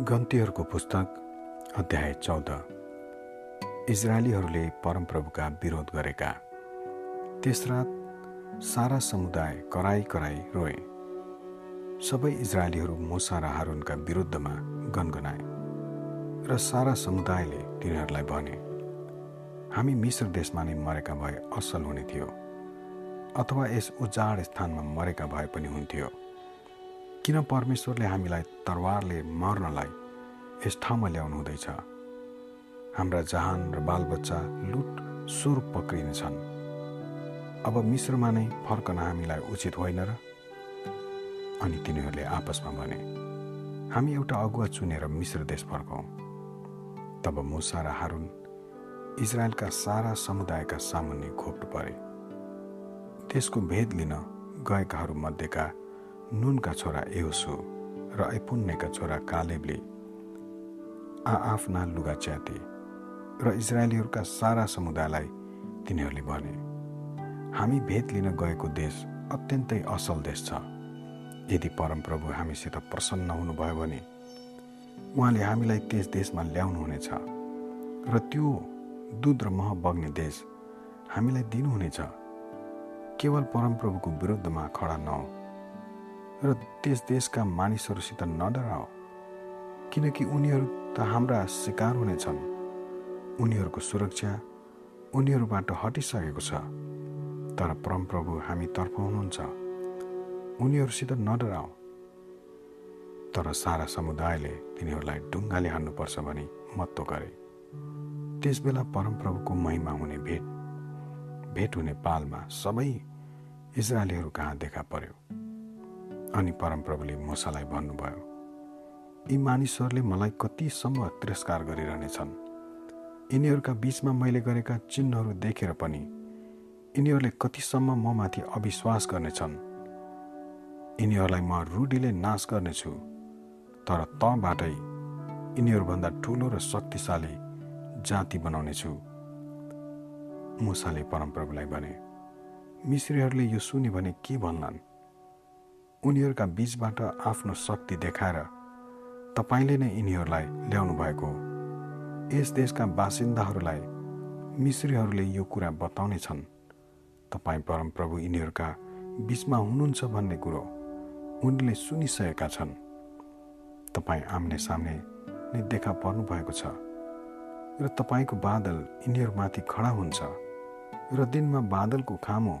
गन्तीहरूको पुस्तक अध्याय चौध। इजरायलीहरूले परमप्रभुका विरोध गरेका। त्यस रात सारा समुदाय कराई कराई रोए। सबै इजरायलीहरू मुसा र हारुनका विरुद्धमा गनगनाए र सारा समुदायले तिनीहरूलाई भने हामी मिश्र देशमा नै मरेका भए असल हुने थियो अथवा यस उजाड स्थानमा मरेका भए पनि हुन्थ्यो। किन परमेश्वरले हामीलाई तरवारले मर्नलाई यस ठाउँमा ल्याउनु हुँदैछ? हाम्रा जहान र बालबच्चा लुट स्वरूप पक्रिनेछन्। अब मिश्रमा नै फर्कन हामीलाई उचित होइन र? अनि तिनीहरूले आपसमा भने हामी एउटा अगुवा चुनेर मिश्र देश फर्कौँ तब मुसा र हारुन इजरायलका सारा समुदायका सामुन्ने घोप्नु परे। त्यसको भेद लिन गएकाहरू मध्येका नुनका छोरा एहोसु र ऐपुन्नेका छोरा कालेबले। आआफ्ना लुगा च्याते र इजरायलीहरूका सारा समुदायलाई तिनीहरूले भने हामी भेद लिन गएको देश अत्यन्तै असल देश छ। यदि परमप्रभु हामीसित प्रसन्न हुनुभयो भने उहाँले हामीलाई त्यस देशमा ल्याउनुहुनेछ र त्यो दुध र मह बग्ने देश हामीलाई दिनुहुनेछ। केवल परमप्रभुको विरुद्धमा खडा नहो। र त्यस देशका मानिसहरूसित नडराओ किनकि उनीहरू त हाम्रा शिकार हुनेछन् उनीहरूको सुरक्षा उनीहरूबाट हटिसकेको छ। तर परमप्रभु हामीतर्फ हुनुहुन्छ। उनीहरूसित नडराओ। तर सारा समुदायले तिनीहरूलाई ढुङ्गाले हान्नुपर्छ भनी महत्त्व गरे। त्यसबेला परमप्रभुको महिमा हुने भेट भेट हुने पालमा सबै इजरायलीहरू कहाँ देखा पर्यो? अनि परमप्रभुले मुसालाई भन्नुभयो यी मानिसहरूले मलाई कतिसम्म तिरस्कार गरिरहनेछन्। यिनीहरूका बिचमा मैले गरेका चिन्हहरू देखेर पनि यिनीहरूले कतिसम्म म माथि अविश्वास गर्नेछन्। यिनीहरूलाई म रूढीले नाश गर्नेछु तर तँबाटै यिनीहरूभन्दा ठुलो र शक्तिशाली जाति बनाउनेछु। मुसाले परमप्रभुलाई भने मिश्रीहरूले यो सुने भने के भन्लान्? उनीहरूका बिचबाट आफ्नो शक्ति देखाएर तपाईँले नै यिनीहरूलाई ल्याउनु भएको यस देशका बासिन्दाहरूलाई मिश्रीहरूले यो कुरा बताउने छन्। तपाईँ परमप्रभु यिनीहरूका बिचमा हुनुहुन्छ भन्ने कुरो उनले सुनिसकेका छन्। तपाईँ आम्ने सामने नै देखा पर्नु भएको छ र तपाईँको बादल यिनीहरूमाथि खडा हुन्छ र दिनमा बादलको खामो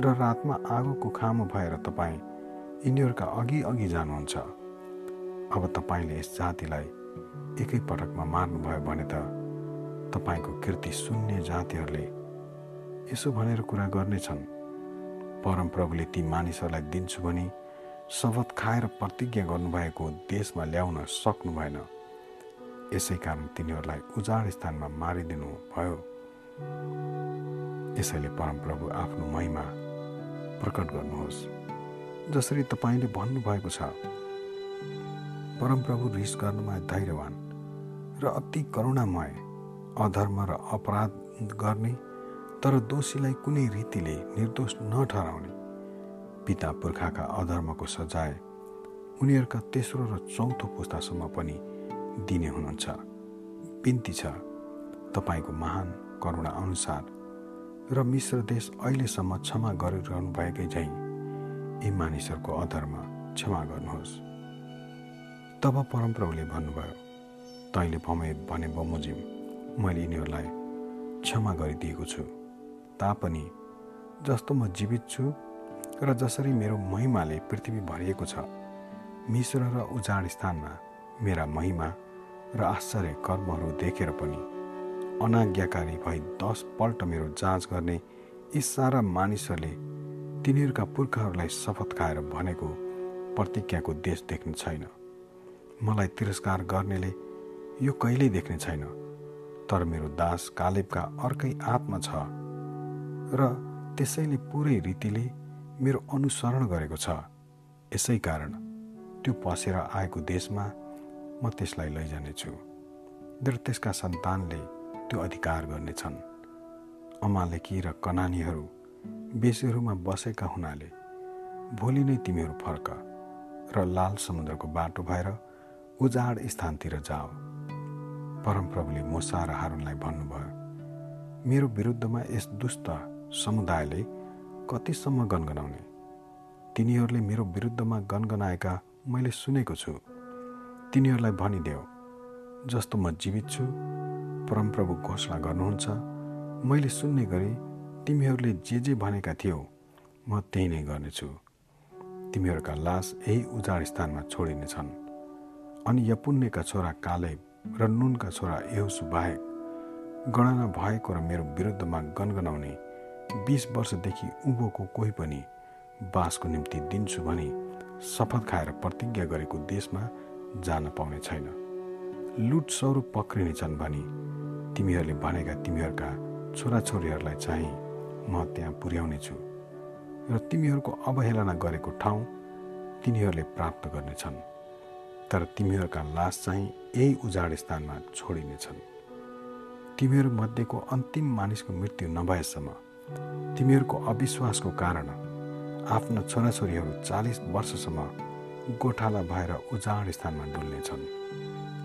र रातमा आगोको खामो भएर तपाईँ यिनीहरूका अघि अघि जानुहुन्छ। अब तपाईँले यस जातिलाई एकैपटकमा मार्नुभयो भने त तपाईँको कृति सुन्ने जातिहरूले यसो भनेर कुरा गर्नेछन्। परमप्रभुले ती मानिसहरूलाई दिन्छु भने शपथ खाएर प्रतिज्ञा गर्नुभएको देशमा ल्याउन सक्नु भएन यसै कारण तिनीहरूलाई उजाड स्थानमा मारिदिनु भयो। यसैले परमप्रभु आफ्नो महिमा प्रकट गर्नुहोस्। जसरी तपाईँले भन्नुभएको छ परमप्रभु रिस गर्नुमा धैर्यवान र अति करुणामय अधर्म र अपराध गर्ने तर दोषीलाई कुनै रीतिले निर्दोष नठहराउने पिता पुर्खाका अधर्मको सजाय उनीहरूका तेस्रो र चौथो पुस्तासम्म पनि दिने हुनुहुन्छ। बिन्ती छ तपाईँको महान करुणा अनुसार र मिश्र देश अहिलेसम्म क्षमा गरिरहनु भएकै झैँ यी मानिसहरूको अधर्म क्षमा गर्नुहोस्। तब परमप्रभुले भन्नुभयो तैँले भमे भने बमोजिम मैले यिनीहरूलाई क्षमा गरिदिएको छु। तापनि जस्तो म जीवित छु र जसरी मेरो महिमाले पृथ्वी भरिएको छ मिश्र र उजाड स्थानमा मेरा महिमा र आश्चर्य कर्महरू देखेर पनि अनाज्ञाकारी भई दसपल्ट मेरो जाँच गर्ने यी सारा मानिसहरूले तिनीहरूका पुर्खाहरूलाई शपथ खाएर भनेको प्रतिज्ञाको देश देख्ने छैन। मलाई तिरस्कार गर्नेले यो कहिल्यै देख्ने छैन। तर मेरो दास कालेबका अर्कै आत्मा छ र त्यसैले पुरै रीतिले मेरो अनुसरण गरेको छ। यसै कारण त्यो पसेर आएको देशमा म त्यसलाई लैजानेछु र त्यसका सन्तानले त्यो अधिकार गर्नेछन्। अमालेकी र कनानीहरू बेसीहरूमा बसेका हुनाले भोलि नै तिमीहरू फर्क र लाल समुद्रको बाटो भएर उजाड स्थानतिर जाओ। परमप्रभुले मोसा र हारुनलाई भन्नुभयो मेरो विरुद्धमा यस दुष्ट समुदायले कतिसम्म गनगनाउने? तिनीहरूले मेरो विरुद्धमा गनगनाएका मैले सुनेको छु। तिनीहरूलाई भनिदेऊ जस्तो म जीवित छु परमप्रभु घोषणा गर्नुहुन्छ मैले सुन्ने गरी तिमीहरूले जे जे भनेका थियौ म त्यही नै गर्नेछु। तिमीहरूका लास यही उजाड स्थानमा छोडिनेछन्। अनि यपुण्यका छोरा काले र नुनका छोरा यहोसु बाहेक गणना भएको र मेरो विरुद्धमा गनगनाउने बिस वर्षदेखि उँभोको कोही पनि बासको निम्ति दिन्छु भनी शपथ खाएर प्रतिज्ञा गरेको देशमा जान पाउने छैन। लुट स्वरूप पक्रिनेछन् भनी तिमीहरूले भनेका तिमीहरूका छोराछोरीहरूलाई चाहिँ म त्यहाँ पुर्याउने छु र तिमीहरूको अवहेलना गरेको ठाउँ तिनीहरूले प्राप्त गर्नेछन् तर तिमीहरूका लास चाहिँ यही उजाड स्थानमा छोडिनेछन्। तिमीहरू मध्येको अन्तिम मानिसको मृत्यु नभएसम्म तिमीहरूको अविश्वासको कारण आफ्ना छोराछोरीहरू चालिस वर्षसम्म गोठाला भएर उजाड स्थानमा डुल्नेछन्।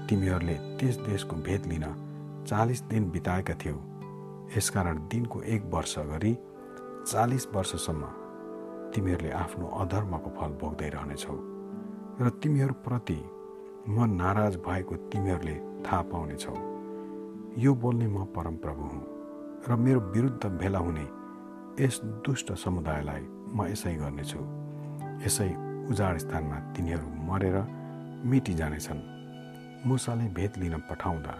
तिमीहरूले त्यस देशको भेद लिन चालिस दिन बिताएका थियौ। यसकारण दिनको एक वर्ष गरी चालिस वर्षसम्म तिमीहरूले आफ्नो अधर्मको फल भोग्दै रहनेछौ र तिमीहरूप्रति म नाराज भएको तिमीहरूले थाहा पाउनेछौ। यो बोल्ने म परमप्रभु हुँ र मेरो विरुद्ध भेला हुने यस दुष्ट समुदायलाई म यसै गर्नेछु। यसै उजाड स्थानमा तिनीहरू मरेर मिटी जानेछन्। मुसाले भेद लिन पठाउँदा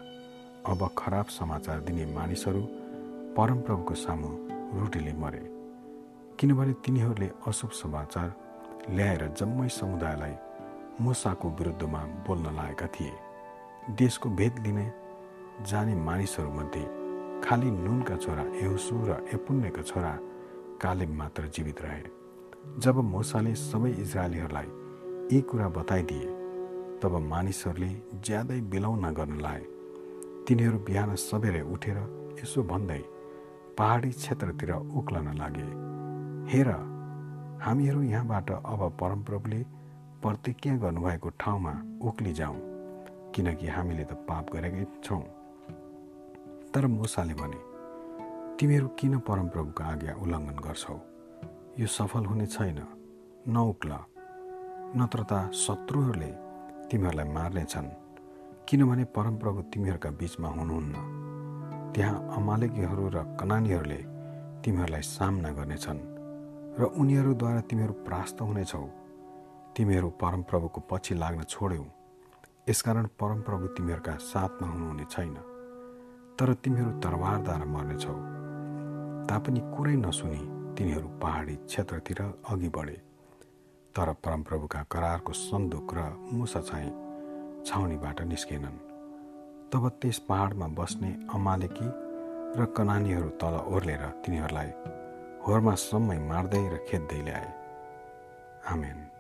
अब खराब समाचार दिने मानिसहरू परमप्रभुको सामु रुटीले मरे। किनभने तिनीहरूले अशुभ समाचार ल्याएर जम्मै समुदायलाई मुसाको विरुद्धमा बोल्न लागेका थिए। देशको भेद लिने जाने मानिसहरूमध्ये खालि नुनका छोरा एहुसु र एपुण्यका छोरा कालेब मात्र जीवित रहे। जब मोसाले सबै इजरायलीहरूलाई यी कुरा बताइदिए तब मानिसहरूले ज्यादै बिलाउन गर्न लाए। तिनीहरू बिहान सबेरै उठेर यसो भन्दै पहाडी क्षेत्रतिर उक्लन लागे। हेर हामीहरू यहाँबाट अब परमप्रभुले प्रतिज्ञा गर्नुभएको ठाउँमा उक्ली जाउँ किनकि हामीले त पाप गरेकै छौँ। तर मुसाले भने तिमीहरू किन परमप्रभुको आज्ञा उल्लङ्घन गर्छौ? यो सफल हुने छैन। नउक्ल। नत्र त शत्रुहरूले तिमीहरूलाई मार्नेछन्। किनभने परमप्रभु तिमीहरूका बिचमा हुनुहुन्न। त्यहाँ अमालेकीहरू र कनानीहरूले तिमीहरूलाई सामना गर्नेछन् र उनीहरूद्वारा तिमीहरू प्रास्त हुनेछौ। तिमीहरू परमप्रभुको पछि लाग्न छोड्यौ। यसकारण परमप्रभु तिमीहरूका साथमा हुनुहुने छैन। तर तिमीहरू तरवारद्वारा मर्नेछौ। तापनि कुरै नसुनी तिनीहरू पहाडी क्षेत्रतिर अघि बढे। तर परमप्रभुका करारको सन्दुक र मुसा चाहिँ छाउनीबाट निस्केनन्। तब त्यस पहाडमा बस्ने अमालेकी र कनानीहरू तल ओर्लेर तिनीहरूलाई होरमा समय मार्दै र खेद्दै ल्याए। आमेन।